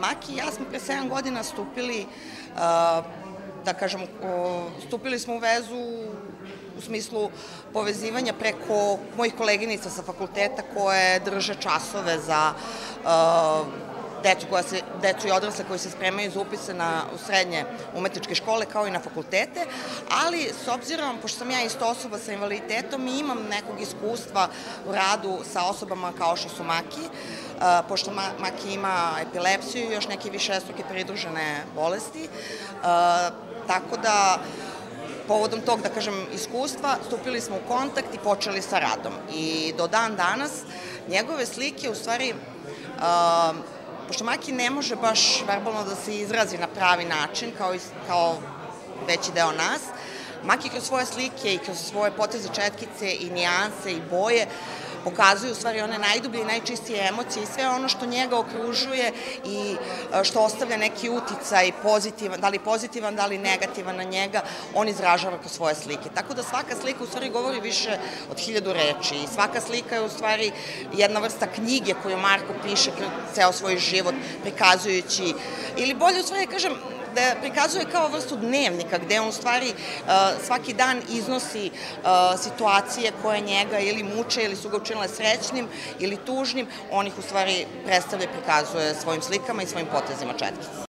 Maki i ja smo pre 7 godina stupili, da kažem, stupili smo u vezu u smislu povezivanja preko mojih koleginica sa fakulteta koje drže časove za decu, koja se, decu i odrasle koji se spremaju za upise na, u srednje umetničke škole kao i na fakultete, ali s obzirom, pošto sam ja isto osoba sa invaliditetom i imam nekog iskustva u radu sa osobama kao što su Maki, pošto Maki ima epilepsiju i još neke višestruke pridružene bolesti, tako da povodom tog, da kažem, iskustva, stupili smo u kontakt i počeli sa radom. I do dan danas njegove slike u stvari pošto Maki ne može baš verbalno da se izrazi na pravi način, kao, i, kao veći deo nas, Maki kroz svoje slike i kroz svoje poteze četkice i nijanse i boje pokazuju u stvari one najdublje i najčistije emocije i sve ono što njega okružuje i e, što ostavlja neki uticaj pozitivan, da li pozitivan, da li negativan na njega, on izražava kroz svoje slike. Tako da svaka slika u stvari govori više od hiljadu reči i svaka slika je u stvari jedna vrsta knjige koju Marko piše ceo svoj život, prikazujući, ili bolje u stvari kažem, da prikazuje kao vrstu dnevnika gde on u stvari uh, svaki dan iznosi uh, situacije koje njega ili muče ili su ga učinile srećnim ili tužnim, on ih u stvari predstavlja i prikazuje svojim slikama i svojim potezima četkice.